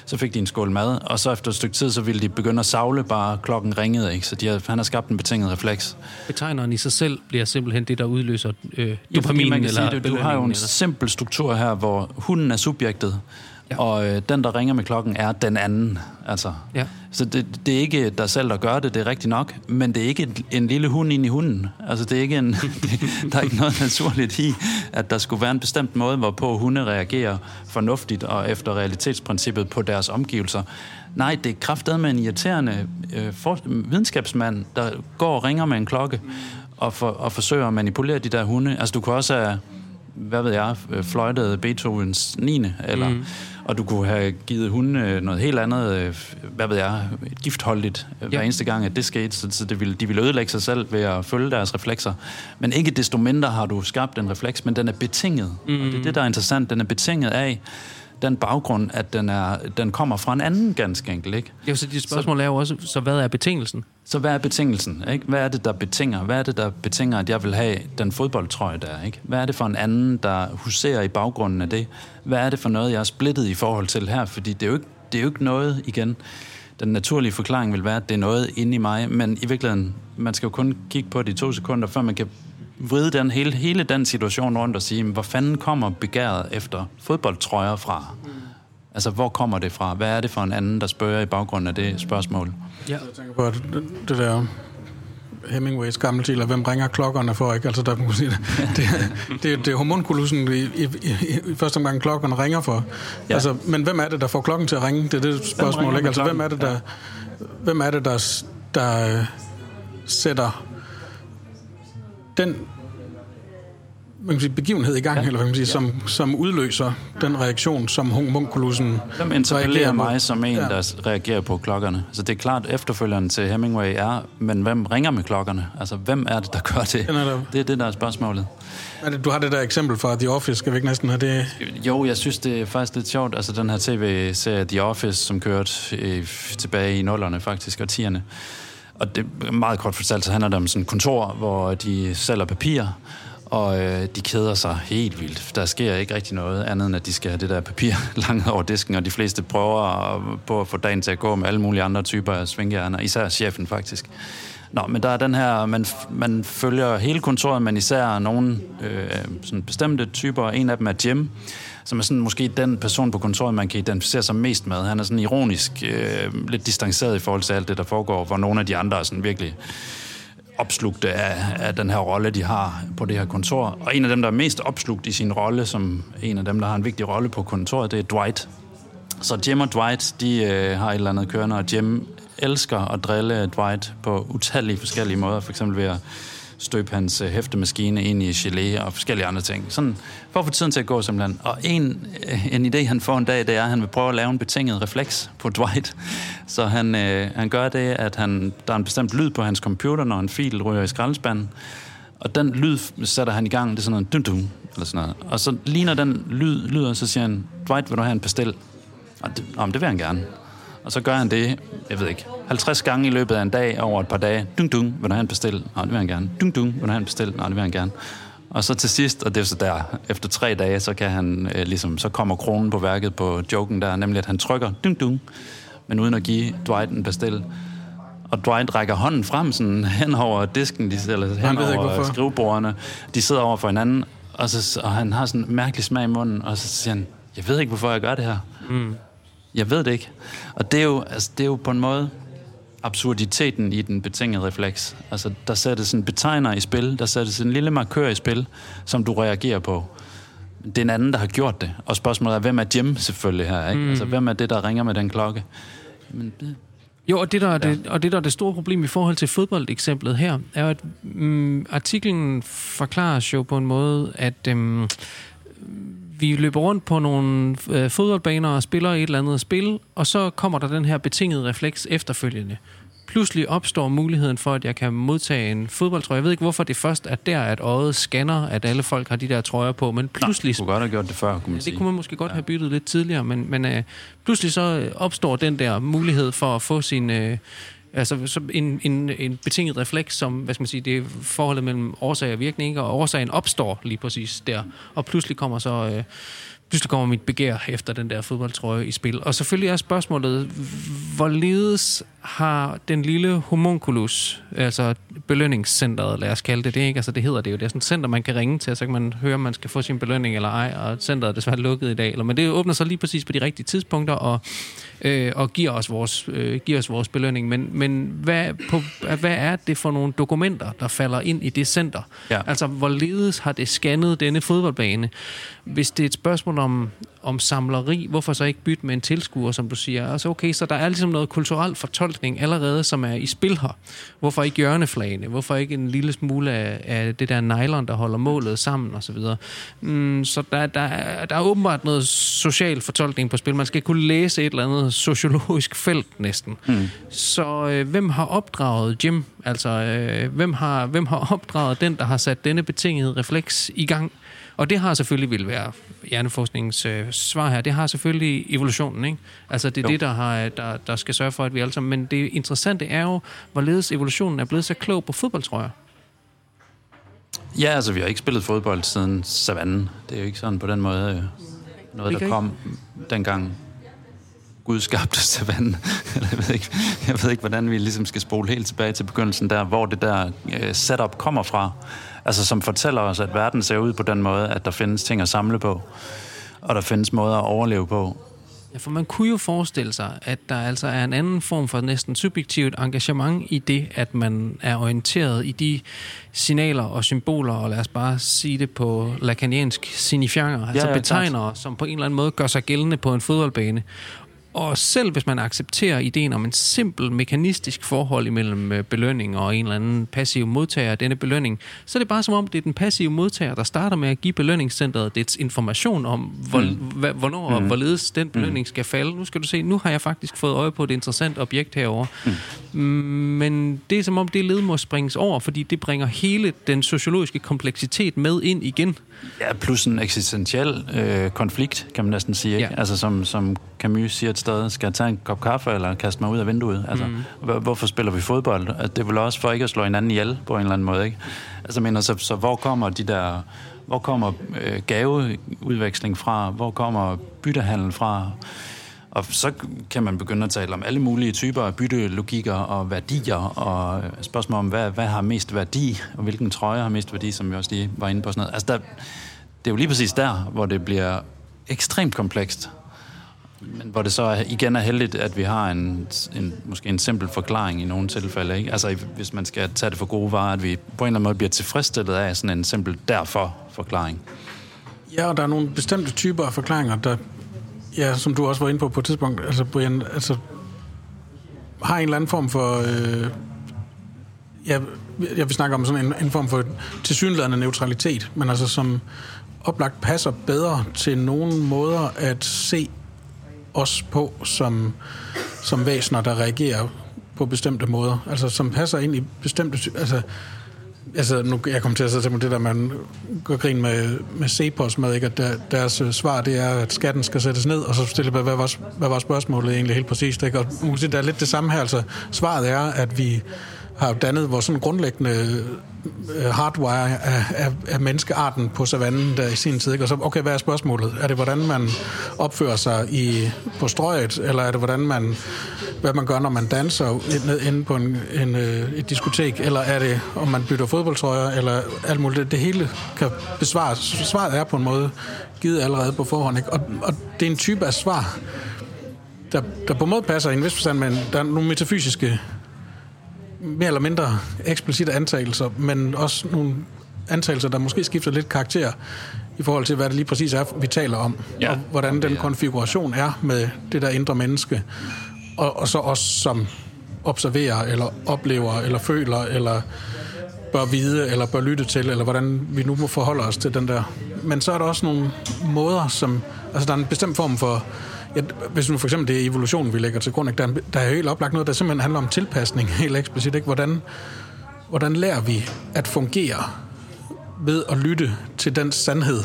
Så fik de en skål mad, og så efter et stykke tid, så ville de begynde at savle, bare klokken ringede, ikke? Så de havde, han har skabt en betinget refleks.
Betegneren i sig selv bliver simpelthen det, der udløser øh, dopamin ja, eller
sige, du, du har jo en eller? simpel struktur her, hvor hunden er subjektet, Ja. Og øh, den, der ringer med klokken, er den anden. Altså. Ja. Så det, det er ikke dig selv, der gør det, det er rigtigt nok, men det er ikke en, en lille hund ind i hunden. Altså, det er ikke en, det, der er ikke noget naturligt i, at der skulle være en bestemt måde, hvorpå hunde reagerer fornuftigt og efter realitetsprincippet på deres omgivelser. Nej, det er kraftedet med en irriterende øh, for, videnskabsmand, der går og ringer med en klokke og, for, og forsøger at manipulere de der hunde. Altså, du kan også have hvad ved jeg, fløjtede Beethovens 9. Eller, mm. Og du kunne have givet hunden noget helt andet, øh, hvad ved jeg, et giftholdigt øh, ja. hver eneste gang, at det skete, så, så det ville, de ville ødelægge sig selv ved at følge deres reflekser. Men ikke desto mindre har du skabt en refleks, men den er betinget. Mm. Og det er det, der er interessant. Den er betinget af, den baggrund, at den, er, den kommer fra en anden ganske enkelt. Ikke?
Ja, så dit spørgsmål så, er jo også, så hvad er betingelsen?
Så hvad er betingelsen? Ikke? Hvad er det, der betinger? Hvad er det, der betinger, at jeg vil have den fodboldtrøje der? Ikke? Hvad er det for en anden, der huserer i baggrunden af det? Hvad er det for noget, jeg er splittet i forhold til her? Fordi det er jo ikke, det er jo ikke noget, igen, den naturlige forklaring vil være, at det er noget inde i mig, men i virkeligheden, man skal jo kun kigge på det i to sekunder, før man kan vride den, hele, hele den situation rundt og sige, hvor fanden kommer begæret efter fodboldtrøjer fra? Mm. Altså, hvor kommer det fra? Hvad er det for en anden, der spørger i baggrunden af det spørgsmål?
Ja. Jeg tænker på, at det, det der Hemingways gamle til, hvem ringer klokkerne for, ikke? Altså, der, man sige, det, det, det, det er homunkulusen i, i, i, i første omgang klokkerne ringer for. Ja. Altså, men hvem er det, der får klokken til at ringe? Det er det spørgsmål, ikke? Altså, hvem er det, der, ja. hvem er det, der, der sætter den man kan sige, begivenhed i gang, ja. eller hvad man sige, ja. som, som udløser den reaktion, som homunculusen
Hvem interpellerer mig som en, ja. der reagerer på klokkerne? Altså det er klart, efterfølgeren til Hemingway er, men hvem ringer med klokkerne? Altså hvem er det, der gør det? Er der... Det er det, der er spørgsmålet.
Er det, du har det der eksempel fra The Office, skal vi ikke næsten have det?
Jo, jeg synes, det er faktisk lidt sjovt. Altså den her tv-serie The Office, som kørte øh, tilbage i nullerne faktisk, og tierne. Og det er meget kort fortalt, så handler det om sådan et kontor, hvor de sælger papir, og øh, de keder sig helt vildt. Der sker ikke rigtig noget andet, end at de skal have det der papir langt over disken, og de fleste prøver at, på at få dagen til at gå med alle mulige andre typer af svingjerner, især chefen faktisk. Nå, men der er den her, man, man følger hele kontoret, men især nogle øh, sådan bestemte typer. En af dem er Jim, som er sådan måske den person på kontoret, man kan identificere sig mest med. Han er sådan ironisk, øh, lidt distanceret i forhold til alt det, der foregår, hvor nogle af de andre er sådan virkelig opslugte af, af den her rolle, de har på det her kontor. Og en af dem, der er mest opslugt i sin rolle, som en af dem, der har en vigtig rolle på kontoret, det er Dwight. Så Jim og Dwight, de øh, har et eller andet kørende, og Jim elsker at drille Dwight på utallige forskellige måder, for eksempel ved at støbe hans øh, hæftemaskine ind i gelé og forskellige andre ting. Sådan for at få tiden til at gå simpelthen. Og en, øh, en idé, han får en dag, det er, at han vil prøve at lave en betinget refleks på Dwight. Så han, øh, han gør det, at han, der er en bestemt lyd på hans computer, når en fil ryger i skraldespanden. Og den lyd sætter han i gang, det er sådan noget dum dum, eller sådan noget. Og så ligner den lyd, lyder, så siger han, Dwight, vil du have en pastel? Og det, om det vil han gerne. Og så gør han det, jeg ved ikke, 50 gange i løbet af en dag over et par dage. Dung, dung, vil du have en bestil? Nej, det vil han gerne. Dung, dung, vil du have en bestil? Nej, det vil han gerne. Og så til sidst, og det er så der, efter tre dage, så kan han øh, ligesom, så kommer kronen på værket på joken der, nemlig at han trykker dung, dung, men uden at give Dwight en bestil. Og Dwight rækker hånden frem sådan hen over disken, de, eller hen over skrivebordene. De sidder over for hinanden, og, så, og han har sådan en mærkelig smag i munden, og så siger han, jeg ved ikke, hvorfor jeg gør det her. Mm. Jeg ved det ikke. Og det er jo, altså, det er jo på en måde absurditeten i den betingede refleks. Altså, der sættes en betegner i spil, der sættes en lille markør i spil, som du reagerer på. Det er en anden, der har gjort det. Og spørgsmålet er, hvem er Jim selvfølgelig her? Ikke? Mm. Altså, hvem er det, der ringer med den klokke? Men det,
Jo, og det, der er det, og det, der er det store problem i forhold til fodboldeksemplet her, er at mm, artiklen forklarer jo på en måde, at mm, vi løber rundt på nogle øh, fodboldbaner og spiller et eller andet spil, og så kommer der den her betingede refleks efterfølgende. Pludselig opstår muligheden for, at jeg kan modtage en fodboldtrøje. Jeg ved ikke, hvorfor det først er der, at øjet scanner, at alle folk har de der trøjer på, men pludselig...
kunne godt have gjort det før, kunne man
Ja, det
sige.
kunne man måske godt ja. have byttet lidt tidligere, men, men øh, pludselig så øh, opstår den der mulighed for at få sin... Øh, altså så en, en, en betinget refleks, som, hvad skal man sige, det er forholdet mellem årsag og virkning, ikke? og årsagen opstår lige præcis der, og pludselig kommer så... Øh, pludselig kommer mit begær efter den der fodboldtrøje i spil. Og selvfølgelig er spørgsmålet, hvorledes har den lille homunculus, altså belønningscenteret, lad os kalde det det, ikke? Altså det hedder det jo, det er sådan et center, man kan ringe til, og så kan man høre, om man skal få sin belønning eller ej, og centeret er desværre lukket i dag. Eller, men det åbner så lige præcis på de rigtige tidspunkter, og, øh, og giver, os vores, øh, giver os vores belønning. Men, men hvad, på, hvad er det for nogle dokumenter, der falder ind i det center?
Ja.
Altså, hvorledes har det scannet denne fodboldbane? Hvis det er et spørgsmål om, om samleri, hvorfor så ikke bytte med en tilskuer, som du siger? Altså, okay, så der er ligesom noget kulturel fortolkning allerede, som er i spil her. Hvorfor ikke hjørneflagene? Hvorfor ikke en lille smule af, af det der nylon, der holder målet sammen videre? Mm, så der, der, er, der er åbenbart noget social fortolkning på spil. Man skal kunne læse et eller andet sociologisk felt næsten. Mm. Så øh, hvem har opdraget Jim? Altså, øh, hvem, har, hvem har opdraget den, der har sat denne betingede refleks i gang? Og det har selvfølgelig vil være hjerneforskningens øh, svar her. Det har selvfølgelig evolutionen, ikke? Altså det er
Jo.
det, der, har, der, der skal sørge for, at vi alle sammen... Men det interessante er jo, hvorledes evolutionen er blevet så klog på fodboldtrøjer.
Ja, altså, vi har ikke spillet fodbold siden savannen. Det er jo ikke sådan på den måde øh, noget, der kom dengang Gud skabte savannen. Jeg ved, ikke, jeg ved ikke, hvordan vi ligesom skal spole helt tilbage til begyndelsen der, hvor det der øh, setup kommer fra. Altså, som fortæller os, at verden ser ud på den måde, at der findes ting at samle på, og der findes måder at overleve på.
Ja, for man kunne jo forestille sig, at der altså er en anden form for næsten subjektivt engagement i det, at man er orienteret i de signaler og symboler, og lad os bare sige det på lakaniansk signifianger, altså
ja,
betegnere, som på en eller anden måde gør sig gældende på en fodboldbane. Og selv hvis man accepterer ideen om en simpel mekanistisk forhold imellem øh, belønning og en eller anden passiv modtager af denne belønning, så er det bare som om, det er den passive modtager, der starter med at give belønningscenteret dets information om, hvor, mm. hvornår og hvorledes den belønning skal falde. Nu skal du se, nu har jeg faktisk fået øje på et interessant objekt herover. Mm. Men det er som om, det led må springes over, fordi det bringer hele den sociologiske kompleksitet med ind igen.
Ja, plus en eksistentiel øh, konflikt, kan man næsten sige. Ikke?
Ja.
Altså som, som Camus siger et sted, skal jeg tage en kop kaffe eller kaste mig ud af vinduet? Altså, mm. hvor, hvorfor spiller vi fodbold? Altså, det er vel også for ikke at slå hinanden ihjel på en eller anden måde. Ikke? Altså, mener, så, så hvor kommer de der... Hvor kommer øh, gaveudveksling fra? Hvor kommer byttehandel fra? Og så kan man begynde at tale om alle mulige typer af byttelogikker og værdier, og spørgsmål om, hvad, hvad har mest værdi, og hvilken trøje har mest værdi, som vi også lige var inde på. Sådan noget. Altså, der, det er jo lige præcis der, hvor det bliver ekstremt komplekst. Men hvor det så igen er heldigt, at vi har en, en, måske en simpel forklaring i nogle tilfælde. Ikke? Altså hvis man skal tage det for gode varer, at vi på en eller anden måde bliver tilfredsstillet af sådan en simpel derfor-forklaring.
Ja, og der er nogle bestemte typer af forklaringer, der, ja, som du også var inde på på et tidspunkt, altså Brian, altså har en eller anden form for, øh, ja, jeg vil snakke om sådan en, en form for tilsyneladende neutralitet, men altså som oplagt passer bedre til nogle måder at se os på som, som væsener, der reagerer på bestemte måder. Altså som passer ind i bestemte... Altså, altså nu, jeg kommer til at sige det der, man går grin med, med Cepos med, ikke? at der, deres svar det er, at skatten skal sættes ned, og så stille, hvad, hvad, var, hvad var spørgsmålet egentlig helt præcist? Ikke? Og man kan sige, der er lidt det samme her. Altså, svaret er, at vi har dannet vores sådan grundlæggende øh, hardwire af, af, af menneskearten på savannen der i sin tid. Ikke? Og så, okay, hvad er spørgsmålet? Er det, hvordan man opfører sig i, på strøget, eller er det, hvordan man, hvad man gør, når man danser ned inde på en, en, øh, et diskotek, eller er det, om man bytter fodboldtrøjer, eller alt muligt. Det, det hele kan besvares. Svaret er på en måde givet allerede på forhånd. Ikke? Og, og det er en type af svar, der, der på en måde passer i en vis forstand, men der er nogle metafysiske mere eller mindre eksplicite antagelser, men også nogle antagelser, der måske skifter lidt karakter i forhold til, hvad det lige præcis er, vi taler om,
Ja.
og hvordan den konfiguration er med det der indre menneske. og, og så os som observerer, eller oplever, eller føler, eller bør vide, eller bør lytte til, eller hvordan vi nu må forholde os til den der. Men så er der også nogle måder, som... Altså, der er en bestemt form for... Ja, hvis nu for eksempel det er evolution, vi lægger til grund, ikke? Der, er, der er helt oplagt noget, der simpelthen handler om tilpasning, helt eksplicit. Ikke? Hvordan, hvordan lærer vi at fungere ved at lytte til den sandhed,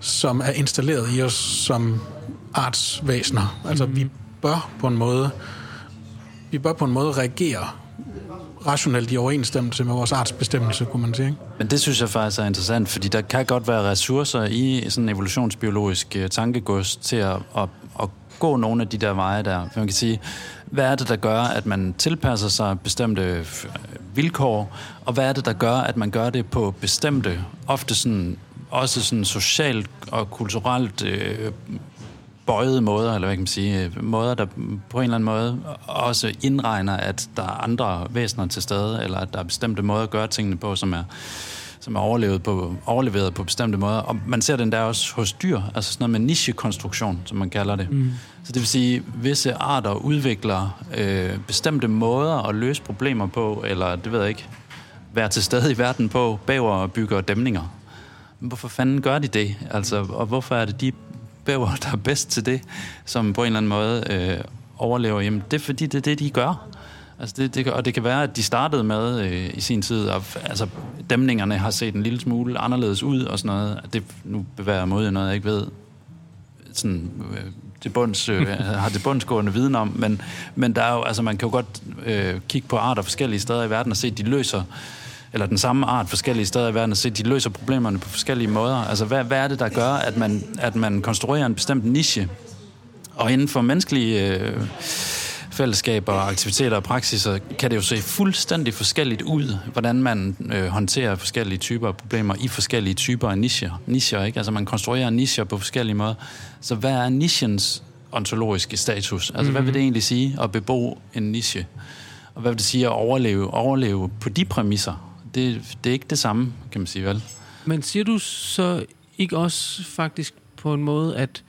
som er installeret i os som artsvæsener. Altså, vi bør på en måde vi bør på en måde reagere rationelt i overensstemmelse med vores artsbestemmelse, kunne man sige. Ikke?
Men det synes jeg faktisk er interessant, fordi der kan godt være ressourcer i sådan en evolutionsbiologisk øh, tankegods til at, at, at gå nogle af de der veje der. For man kan sige, hvad er det, der gør, at man tilpasser sig bestemte øh, vilkår, og hvad er det, der gør, at man gør det på bestemte, ofte sådan, også sådan socialt og kulturelt øh, bøjede måder, eller hvad kan man sige, øh, måder, der på en eller anden måde også indregner, at der er andre væsener til stede, eller at der er bestemte måder at gøre tingene på, som er, som er overlevet på, overleveret på bestemte måder. Og man ser den der også hos dyr, altså sådan noget med nichekonstruktion, som man kalder det. Mm. Så det vil sige, at visse arter udvikler øh, bestemte måder at løse problemer på, eller det ved jeg ikke, være til stede i verden på, bæver bygger dæmninger. Men Hvorfor fanden gør de det? Altså, og hvorfor er det de bæver, der er bedst til det, som på en eller anden måde øh, overlever? Jamen, det er fordi, det er det, de gør. Altså det, det, og det kan være, at de startede med øh, i sin tid, og altså, dæmningerne har set en lille smule anderledes ud og sådan noget. Det, nu bevæger jeg mod noget, jeg ikke ved sådan, øh, til bunds, øh, har det bundsgående viden om, men, men der er jo, altså, man kan jo godt øh, kigge på arter forskellige steder i verden og se, at de løser eller den samme art forskellige steder i verden, og se, de løser problemerne på forskellige måder. Altså, hvad, hvad er det, der gør, at man, at man konstruerer en bestemt niche? Og inden for menneskelige øh, fællesskaber, aktiviteter og praksiser, kan det jo se fuldstændig forskelligt ud, hvordan man øh, håndterer forskellige typer af problemer i forskellige typer af nicher. nicher ikke? Altså man konstruerer nicher på forskellige måder. Så hvad er nichens ontologiske status? Altså mm-hmm. hvad vil det egentlig sige at bebo en niche? Og hvad vil det sige at overleve, overleve på de præmisser? Det, det er ikke det samme, kan man sige vel?
Men siger du så ikke også faktisk på en måde, at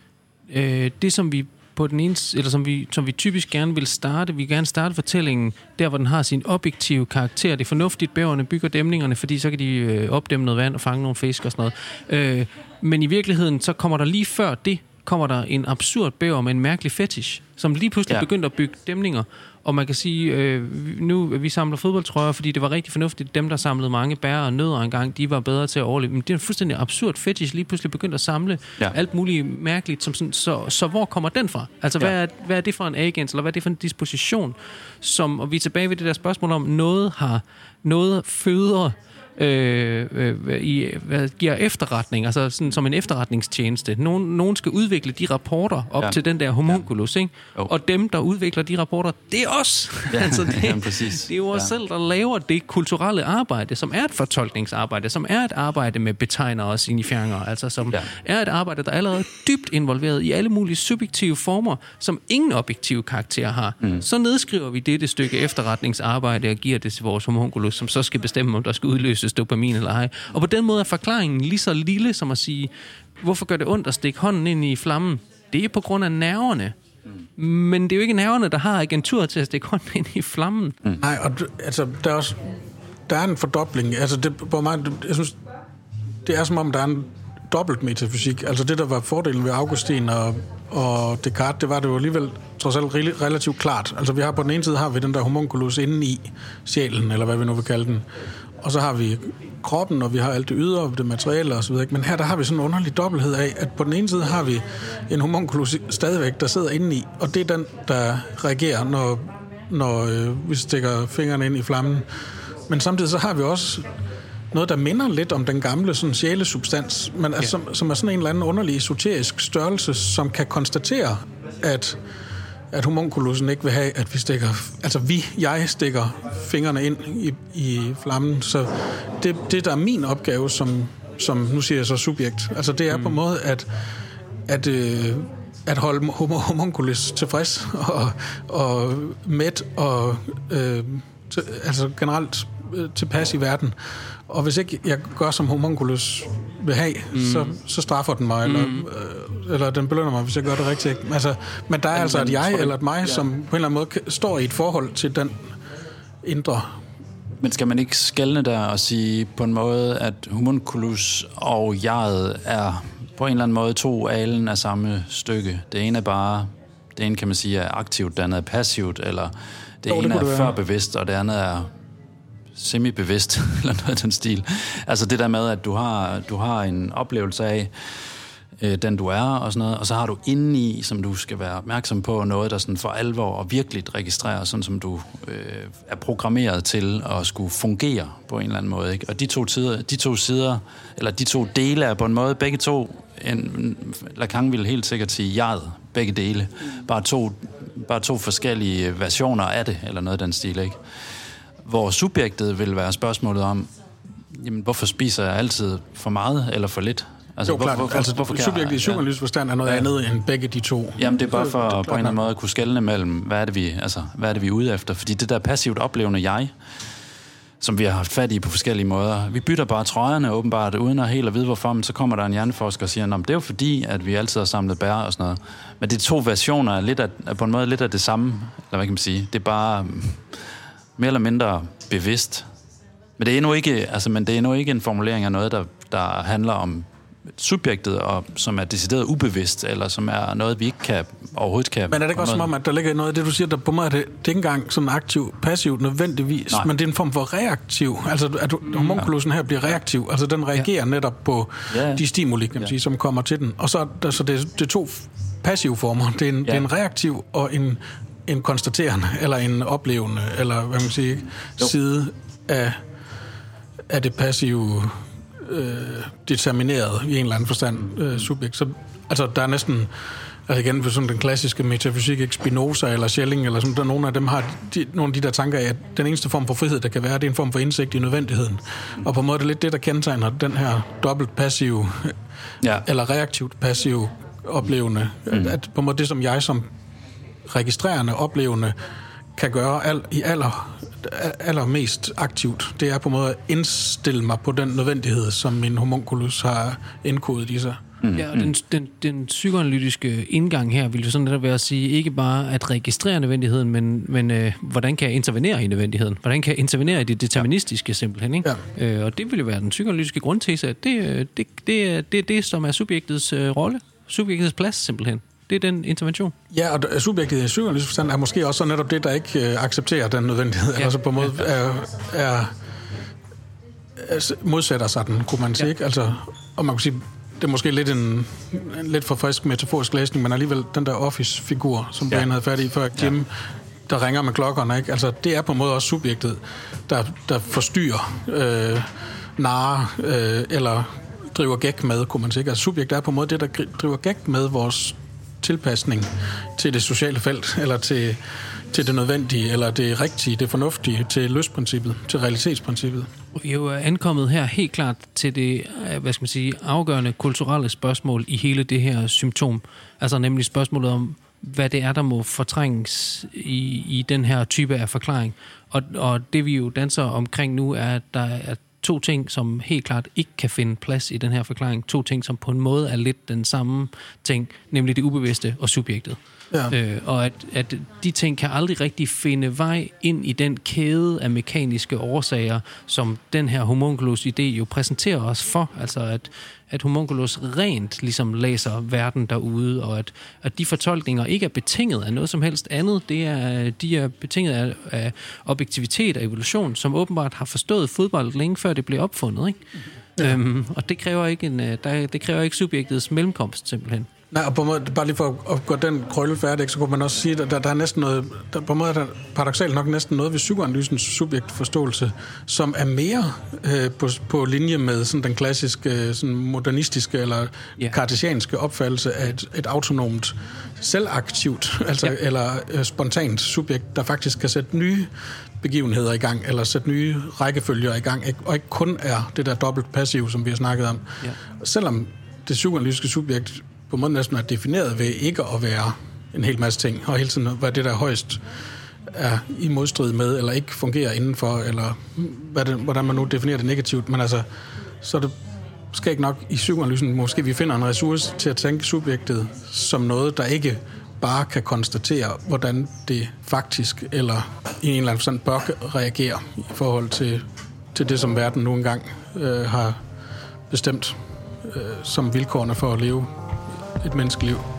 øh, det, som vi på den ene, eller som vi, som vi typisk gerne vil starte, vi vil gerne starte fortællingen der, hvor den har sin objektive karakter. Det er fornuftigt, bæverne bygger dæmningerne, fordi så kan de øh, opdæmme noget vand og fange nogle fisk og sådan noget. Øh, men i virkeligheden, så kommer der lige før det, kommer der en absurd bæver med en mærkelig fetish, som lige pludselig
Ja.
begyndte at bygge dæmninger. Og man kan sige, øh, nu vi samler fodboldtrøjer, fordi det var rigtig fornuftigt. Dem, der samlede mange bær og nødder engang, de var bedre til at overleve. Men det er en fuldstændig absurd fetish, lige pludselig begyndt at samle
Ja.
alt muligt mærkeligt. Som sådan, så, så hvor kommer den fra? Altså,
Ja.
hvad, er, hvad er det for en agens, eller hvad er det for en disposition? Som, og vi er tilbage ved det der spørgsmål om, noget har noget føder øh, øh, i, hvad giver efterretning, altså sådan som en efterretningstjeneste. Nogen, nogen skal udvikle de rapporter op
Ja.
ja. til den der homunculus, ikke?
Jo.
Og dem, der udvikler de rapporter, det er os.
Ja,
altså, det,
ja, præcis.
det er jo os
Ja.
selv, der laver det kulturelle arbejde, som er et fortolkningsarbejde, som er et arbejde med betegner og signifieringer, altså som
Ja.
ja. er et arbejde, der er allerede dybt involveret i alle mulige subjektive former, som ingen objektive karakter har. Mm. Så nedskriver vi dette stykke efterretningsarbejde og giver det til vores homunculus, som så skal bestemme, om der skal udløses dopamin eller ej. Og på den måde er forklaringen lige så lille som at sige, hvorfor gør det ondt at stikke hånden ind i flammen? Det er på grund af nerverne. Men det er jo ikke nerverne, der har agentur til at stikke hånden ind i flammen. Mm.
Nej, og du- altså, der er også der er en fordobling. Altså, det, på mig, jeg synes, det er som om, der er en dobbelt metafysik. Altså det, der var fordelen ved Augustin og, og Descartes, det var det jo alligevel trods alt rel- relativt klart. Altså vi har på den ene side har vi den der homunculus inde i sjælen, eller hvad vi nu vil kalde den. Og så har vi kroppen, og vi har alt det ydre, det materielle osv. Men her der har vi sådan en underlig dobbelthed af, at på den ene side har vi en homunculus stadigvæk, der sidder inde i, og det er den, der reagerer, når, når øh, vi stikker fingrene ind i flammen. Men samtidig så har vi også noget, der minder lidt om den gamle sådan, sjælesubstans, men altså, som, som er sådan en eller anden underlig esoterisk størrelse, som kan konstatere, at, at homunculusen ikke vil have, at vi stikker, altså vi, jeg stikker fingrene ind i, i flammen. Så det, det, der er min opgave som, som nu siger jeg så subjekt, altså det er mm. på en måde, at, at øh, at holde homo- homunculus tilfreds og, og mæt og øh, til, altså generelt øh, tilpas i verden. Og hvis ikke jeg gør, som homunculus vil have, mm. så, så straffer den mig, mm. eller, øh, eller den belønner mig, hvis jeg gør det rigtigt. Altså, men der er altså et jeg eller et mig, ja. som på en eller anden måde står i et forhold til den indre
men skal man ikke skælne der og sige på en måde, at homunculus og jeget er på en eller anden måde to alen af samme stykke? Det ene er bare, det ene kan man sige er aktivt, det andet er passivt, eller det jo, ene det er før bevidst, og det andet er semi-bevidst, eller noget af den stil. Altså det der med, at du har, du har en oplevelse af, øh, den du er og sådan noget, og så har du indeni, som du skal være opmærksom på, noget, der sådan for alvor og virkelig registrerer, sådan som du øh, er programmeret til at skulle fungere på en eller anden måde. Ikke? Og de to, tider, de to sider, eller de to dele er på en måde, begge to, en, Lacan ville helt sikkert sige jeg, begge dele. Bare to, bare to forskellige versioner af det, eller noget af den stil, ikke? Hvor subjektet vil være spørgsmålet om, jamen, hvorfor spiser jeg altid for meget eller for lidt?
Altså, jo, klart. Hvor, hvor, altså, hvorfor subjektiv i psykoanalytisk forstand er noget ja. andet end begge de to.
Jamen, det er bare for det, det, på en eller anden måde at kunne skelne mellem, hvad er, det, vi, altså, hvad er det, vi er ude efter? Fordi det der passivt oplevende jeg, som vi har haft fat i på forskellige måder. Vi bytter bare trøjerne åbenbart, uden at helt at vide hvorfor, men så kommer der en hjerneforsker og siger, at det er jo fordi, at vi altid har samlet bær og sådan noget. Men de to versioner er, lidt af, er på en måde lidt af det samme, eller hvad kan man sige. Det er bare mere eller mindre bevidst. Men det er endnu ikke, altså, men det er endnu ikke en formulering af noget, der, der handler om subjektet, og som er decideret ubevidst, eller som er noget, vi ikke kan, overhovedet kan...
Men er det ikke også som om, at der ligger noget af det, du siger, der på mig er det, det er ikke engang sådan aktiv, passivt nødvendigvis, Nej. men det er en form for reaktiv. Altså, at homunculusen her bliver reaktiv. Altså, den reagerer ja. netop på ja. de stimuli, kan man ja. sige, som kommer til den. Og så altså, det, det er to passive former. Det er en, ja. det er en reaktiv og en, en konstaterende, eller en oplevende, eller hvad man siger, side af, af det passive øh, determineret i en eller anden forstand øh, subjekt. Så, altså, der er næsten... Altså igen, for sådan den klassiske metafysik, ikke Spinoza eller Schelling, eller sådan, der, nogle af dem har de, nogle af de der tanker af, at den eneste form for frihed, der kan være, det er en form for indsigt i nødvendigheden. Og på en måde er det lidt det, der kendetegner den her dobbelt passiv, ja. eller reaktivt passiv oplevende. Mm. At på en måde det, som jeg som registrerende, oplevende, kan gøre al, i aller, allermest aktivt, det er på en måde at indstille mig på den nødvendighed, som min homunculus har indkodet i sig.
Mm. Ja, og den, den, den psykoanalytiske indgang her vil jo sådan netop være at sige, ikke bare at registrere nødvendigheden, men, men øh, hvordan kan jeg intervenere i nødvendigheden? Hvordan kan jeg intervenere i det deterministiske simpelthen? Ikke? Ja. Øh, og det vil jo være den psykoanalytiske grundtese, at det, øh, det, det, er, det er det, som er subjektets øh, rolle, subjektets plads simpelthen. Det er den intervention.
Ja, og subjektet i psykoanalytisk forstand er måske også netop det, der ikke øh, accepterer den nødvendighed. Ja. Altså på en måde er, er, er, modsætter sig den, kunne man sige. Ja. Ikke? Altså, og man kunne sige, det er måske lidt en, en lidt for frisk metaforisk læsning, men alligevel den der office-figur, som ja. Brian havde fat i før, Jim, ja. der ringer med klokkerne, ikke? Altså, det er på en måde også subjektet, der, der forstyrrer, øh, narer, øh, eller driver gæk med, kunne man sige. Altså, subjektet er på en måde det, der driver gæk med vores tilpasning til det sociale felt, eller til, til det nødvendige, eller det rigtige, det fornuftige, til løsprincippet, til realitetsprincippet.
Vi er jo ankommet her helt klart til det, øh, hvad skal man sige, afgørende kulturelle spørgsmål i hele det her symptom. Altså nemlig spørgsmålet om, hvad det er, der må fortrænges i, i den her type af forklaring. Og, og det vi jo danser omkring nu, er, at der er to ting, som helt klart ikke kan finde plads i den her forklaring. To ting, som på en måde er lidt den samme ting, nemlig det ubevidste og subjektet. Ja. Øh, og at, at de ting kan aldrig rigtig finde vej ind i den kæde af mekaniske årsager, som den her homunculus-idé jo præsenterer os for. Altså at, at homunculus rent ligesom læser verden derude, og at, at de fortolkninger ikke er betinget af noget som helst andet. Det er, de er betinget af, af objektivitet og evolution, som åbenbart har forstået fodbold længe før det blev opfundet. Ikke? Ja. Øhm, og det kræver ikke en, øh, der, det kræver ikke subjektets mellemkomst simpelthen.
Nej, og på en måde, bare lige for at gå den krølle færdig, så kunne man også sige, at der, der er næsten noget, der, på en måde er der paradoxalt nok næsten noget ved psykoanalysens subjektforståelse, som er mere øh, på, på linje med sådan den klassiske sådan modernistiske eller yeah. kartesianske opfattelse af et, et autonomt, selvaktivt, altså, yeah. eller øh, spontant subjekt, der faktisk kan sætte nye begivenheder i gang, eller sætte nye rækkefølger i gang, og ikke kun er det der dobbelt passiv, som vi har snakket om. Yeah. Selvom det psykoanalytiske subjekt på måden næsten er defineret ved ikke at være en hel masse ting, og hele tiden hvad det der højst er i modstrid med, eller ikke fungerer indenfor, eller hvad det, hvordan man nu definerer det negativt. Men altså, så det skal ikke nok i psykoanalysen, måske vi finder en ressource til at tænke subjektet som noget, der ikke bare kan konstatere, hvordan det faktisk eller i en eller anden forstand bør reagere i forhold til, til det, som verden nu engang øh, har bestemt øh, som vilkårene for at leve et menneskeliv.